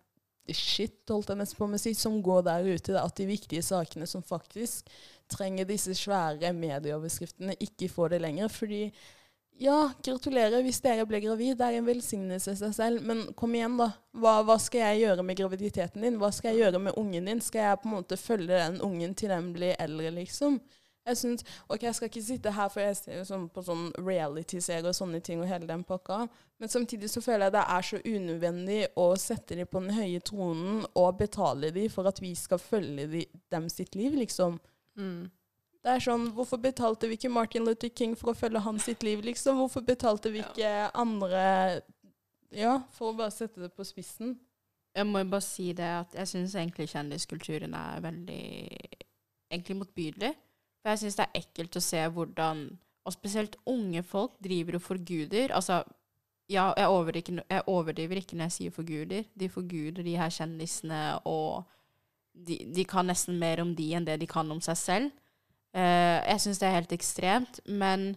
shit, holdt jeg nesten på med å si, som går der ute. At de viktige sakene som faktisk trenger disse svære medieoverskriftene, ikke får det lenger. Fordi ja, gratulerer hvis dere ble gravid. Det er en velsignelse i seg selv. Men kom igjen, da. Hva, hva skal jeg gjøre med graviditeten din? Hva skal jeg gjøre med ungen din? Skal jeg på en måte følge den ungen til den blir eldre, liksom? Jeg synes, ok, jeg skal ikke sitte her, for jeg ser sånn på sånn reality-serier og sånne ting og hele den pakka, men samtidig så føler jeg det er så unødvendig å sette dem på den høye tronen og betale dem for at vi skal følge de, dem sitt liv, liksom. Mm. Det er sånn, Hvorfor betalte vi ikke Martin Luther King for å følge hans sitt liv, liksom? Hvorfor betalte vi Ja. ikke andre Ja, for å bare sette det på spissen. Jeg må bare si det at jeg syns egentlig kjendiskulturen er veldig egentlig motbydelig. For jeg syns det er ekkelt å se hvordan Og spesielt unge folk driver og forguder. Altså, ja, jeg overdriver, ikke, jeg overdriver ikke når jeg sier forguder. De forguder de her kjendisene, og de, de kan nesten mer om de enn det de kan om seg selv. Eh, jeg syns det er helt ekstremt, men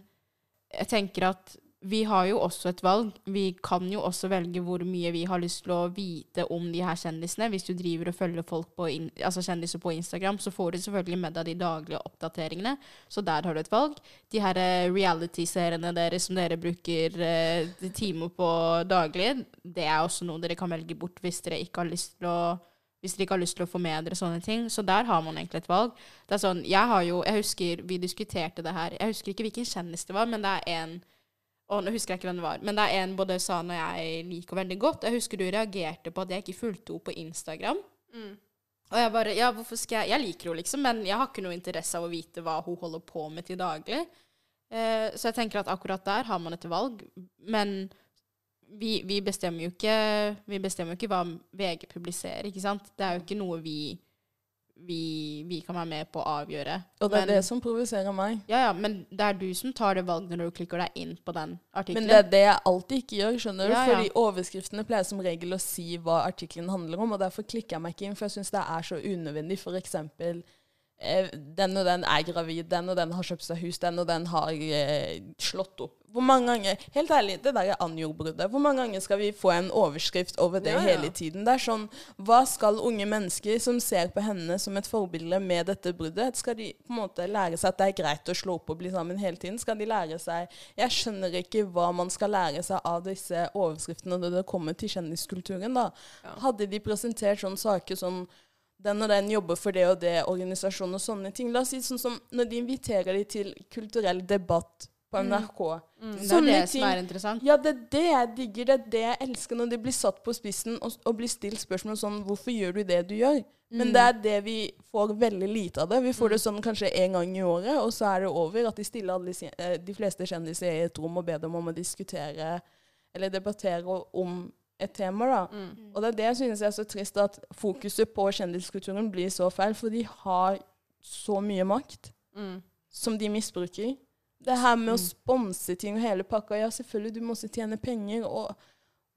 jeg tenker at vi har jo også et valg. Vi kan jo også velge hvor mye vi har lyst til å vite om de her kjendisene. Hvis du driver og følger folk på in altså kjendiser på Instagram, så får du selvfølgelig med deg de daglige oppdateringene. Så der har du et valg. De her eh, reality-seriene deres som dere bruker eh, timer på daglig, det er også noe dere kan velge bort hvis dere ikke har lyst til å hvis dere ikke har lyst til å få med dere sånne ting. Så der har man egentlig et valg. Det er sånn, Jeg har jo, jeg husker vi diskuterte det her. Jeg husker ikke hvilken kjendis det var, men det er en og nå husker jeg ikke hvem det var, men det er en både San og jeg liker veldig godt. Jeg husker du reagerte på at jeg ikke fulgte henne på Instagram. Mm. Og jeg bare Ja, hvorfor skal jeg Jeg liker henne, liksom, men jeg har ikke noe interesse av å vite hva hun holder på med til daglig. Eh, så jeg tenker at akkurat der har man et valg. Men vi, vi, bestemmer jo ikke Vi bestemmer ikke hva VG publiserer, ikke sant? Det er jo ikke noe vi vi, vi, kan være med på å avgjøre. Og det er det som provoserer meg. Ja, ja, men det er du som tar det valget når du klikker deg inn på den artikkelen. Men det er det jeg alltid ikke gjør, skjønner du. Ja, ja. Fordi overskriftene pleier som regel å si hva artikkelen handler om, og derfor klikker jeg meg ikke inn, for jeg syns det er så unødvendig. For eksempel den og den er gravid, den og den har kjøpt seg hus, den og den har eh, slått opp. Hvor mange ganger, Helt ærlig, det der Anjor-bruddet. Hvor mange ganger skal vi få en overskrift over det Ja, ja. hele tiden? Det er sånn Hva skal unge mennesker som ser på henne som et forbilde med dette bruddet, skal de på en måte lære seg at det er greit å slå opp og bli sammen hele tiden? Skal de lære seg Jeg skjønner ikke hva man skal lære seg av disse overskriftene når det kommer til kjendiskulturen, da. Ja. Hadde de presentert sånne saker sånn den og den jobber for det og det, organisasjon og sånne ting. La oss si sånn som når de inviterer de til kulturell debatt på NRK. det er Sånne det som ting. er interessant. Ja, det er det jeg digger. Det er det jeg elsker når de blir satt på spissen og, og blir stilt spørsmål sånn Hvorfor gjør du det du gjør? Men det er det vi får veldig lite av det. Vi får det sånn kanskje en gang i året, og så er det over. At de stiller alle, de, eh, de fleste kjendiser i et rom og ber dem om å diskutere eller debattere om et tema. da. Mm. Og det er det jeg synes er så trist, at fokuset på kjendiskulturen blir så feil. For de har så mye makt Mm. som de misbruker. Det her med å Mm. sponse ting og hele pakka Ja, selvfølgelig, du må også tjene penger. Og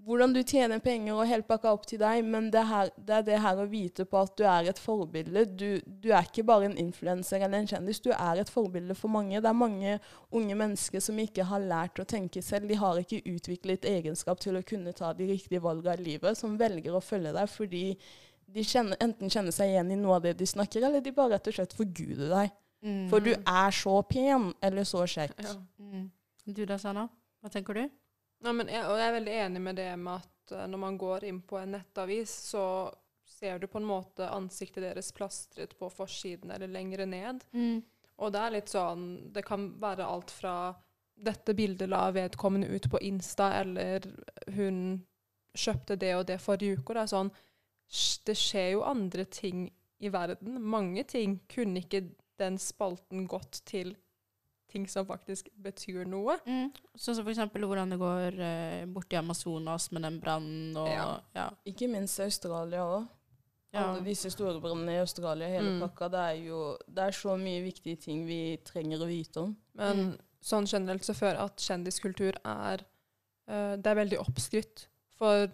hvordan du tjener penger og helt pakka opp til deg, men det, her, det er det her å vite på at du er et forbilde. Du, du er ikke bare en influenser eller en kjendis, du er et forbilde for mange. Det er mange unge mennesker som ikke har lært å tenke selv. De har ikke utviklet egenskap til å kunne ta de riktige valgene i livet, som velger å følge deg fordi de kjenner, enten kjenner seg igjen i noe av det de snakker, eller de bare rett og slett forguder deg. Mm. For du er så pen, eller så kjekk. Ja. Mm. Du da, Sanna? Hva tenker du? Ja, men jeg, og jeg er veldig enig med det med at eh, når man går inn på en nettavis, så ser du på en måte ansiktet deres plastret på forsiden eller lengre ned. Og det er litt sånn Det kan være alt fra dette bildet la vedkommende ut på Insta, eller hun kjøpte det og det forrige uke. Og det er sånn Det skjer jo andre ting i verden. Mange ting kunne ikke den spalten gått til ting som faktisk betyr noe. Mm. Sånn som eksempel hvordan det går eh, borti Amazonas med den brannen og Ja. ja. Ikke minst Australia òg. Ja. Alle disse store brannene i Australia, hele Mm. pakka. Det er jo det er så mye viktige ting vi trenger å vite om. Men Mm. sånn generelt så føler jeg at kjendiskultur er eh, Det er veldig oppskrytt. For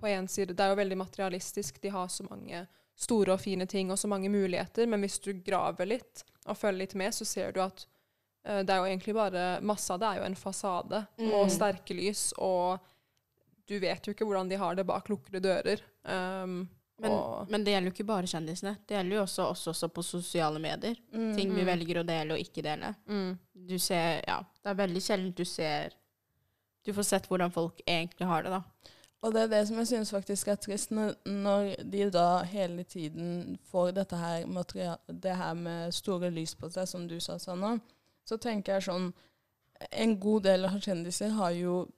på én side, det er jo veldig materialistisk. De har så mange store og fine ting og så mange muligheter. Men hvis du graver litt og følger litt med, så ser du at det er jo egentlig bare Masse av det er jo en fasade Mm. og sterke lys, og du vet jo ikke hvordan de har det bak lukkede dører. Um, Men, og, men det gjelder jo ikke bare kjendisene. Det gjelder jo også oss også på sosiale medier. Mm. Ting vi Mm. velger å dele og ikke dele. mm, Du ser Ja, det er veldig sjelden du ser Du får sett hvordan folk egentlig har det, da. Og det er det som jeg synes faktisk er trist, når, når de da hele tiden får dette her det her med store lys på seg, som du sa, Sanna. Så tenker jeg sånn En god del av kjendiser har jo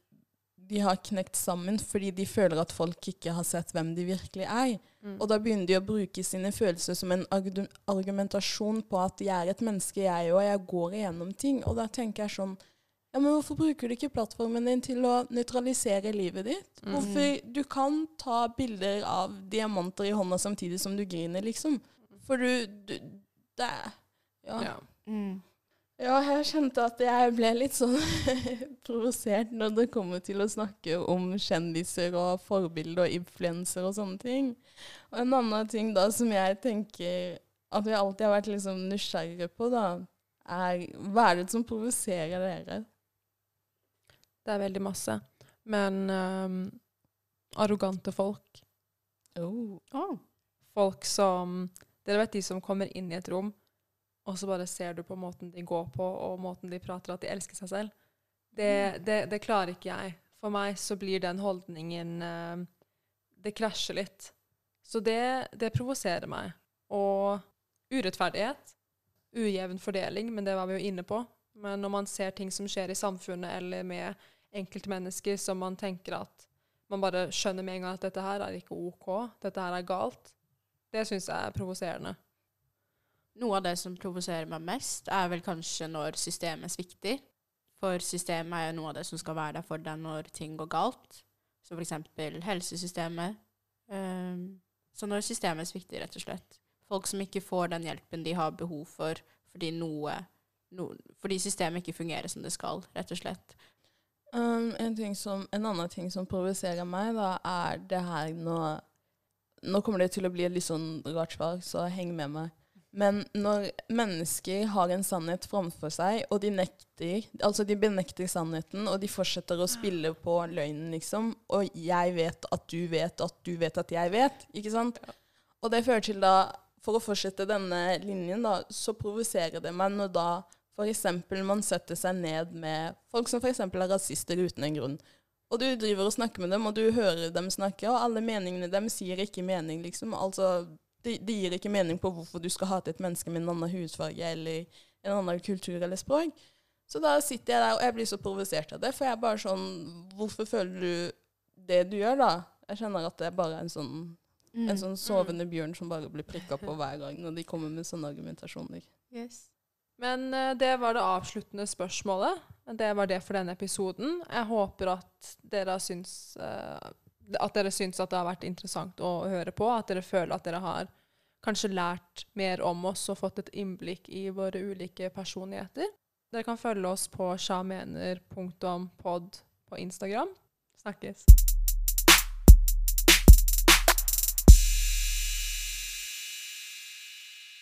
De har knekt sammen fordi de føler at folk ikke har sett hvem de virkelig er. mm. Og da begynner de å bruke sine følelser som en argumentasjon på at jeg er et menneske, jeg òg, jeg går igjennom ting. Og da tenker jeg sånn Ja, men hvorfor bruker du ikke plattformen din til å nøytralisere livet ditt? Mm. Hvorfor Du kan ta bilder av diamanter i hånda samtidig som du griner, liksom. For du, du Det er ja. ja. Mm. Ja, jeg kjente at jeg ble litt sånn provosert når det kommer til å snakke om kjendiser og forbilder og influenser og sånne ting. Og en annen ting da som jeg tenker at vi alltid har vært liksom nysgjerrig på, da, er hva er det som provoserer dere? Det er veldig masse. Men um, arrogante folk Oh. Oh. Folk som Dere vet de som kommer inn i et rom, og så bare ser du på måten de går på, og måten de prater, at de elsker seg selv. Det, det, det klarer ikke jeg. For meg så blir den holdningen eh, Det krasjer litt. Så det, det provoserer meg. Og urettferdighet. Ujevn fordeling, men det var vi jo inne på. Men når man ser ting som skjer i samfunnet eller med enkeltmennesker som man tenker at man bare skjønner med en gang at dette her er ikke OK, dette her er galt, det syns jeg er provoserende. Noe av det som provoserer meg mest, er vel kanskje når systemet svikter. For systemet er jo noe av det som skal være der for deg når ting går galt. For eksempel helsesystemet. Um, så når systemet svikter, rett og slett. Folk som ikke får den hjelpen de har behov for fordi noe no, Fordi systemet ikke fungerer som det skal, rett og slett. Um, en, som, en annen ting som provoserer meg, da, er det her nå Nå kommer det til å bli et litt sånn rart svar, så heng med meg. Men når mennesker har en sannhet framfor seg, og de nekter Altså, de benekter sannheten, og de fortsetter å spille på løgnen, liksom. Og jeg vet at du vet at du vet at jeg vet, ikke sant? Og det fører til da For å fortsette denne linjen, da, så provoserer det meg når da f.eks. man setter seg ned med folk som f.eks. er rasister uten en grunn. Og du driver og snakker med dem, og du hører dem snakke, og alle meningene dem sier ikke mening, liksom. Altså, det, det gir ikke mening på hvorfor du skal hate et menneske med en annen hudfarge eller en annen kultur eller språk. Så da sitter jeg der, og jeg blir så provosert av det, for jeg er bare sånn Hvorfor føler du det du gjør, da? Jeg kjenner at det er bare en sånn, Mm. en sånn sovende bjørn som bare blir prikka på hver gang når de kommer med sånne argumentasjoner. Yes. Men eh, det var det avsluttende spørsmålet. Det var det for denne episoden. Jeg håper at dere syns eh, at dere syns at det har vært interessant å høre på. At dere føler at dere har kanskje lært mer om oss og fått et innblikk i våre ulike personligheter. Dere kan følge oss på sjamener.pod på Instagram. Snakkes.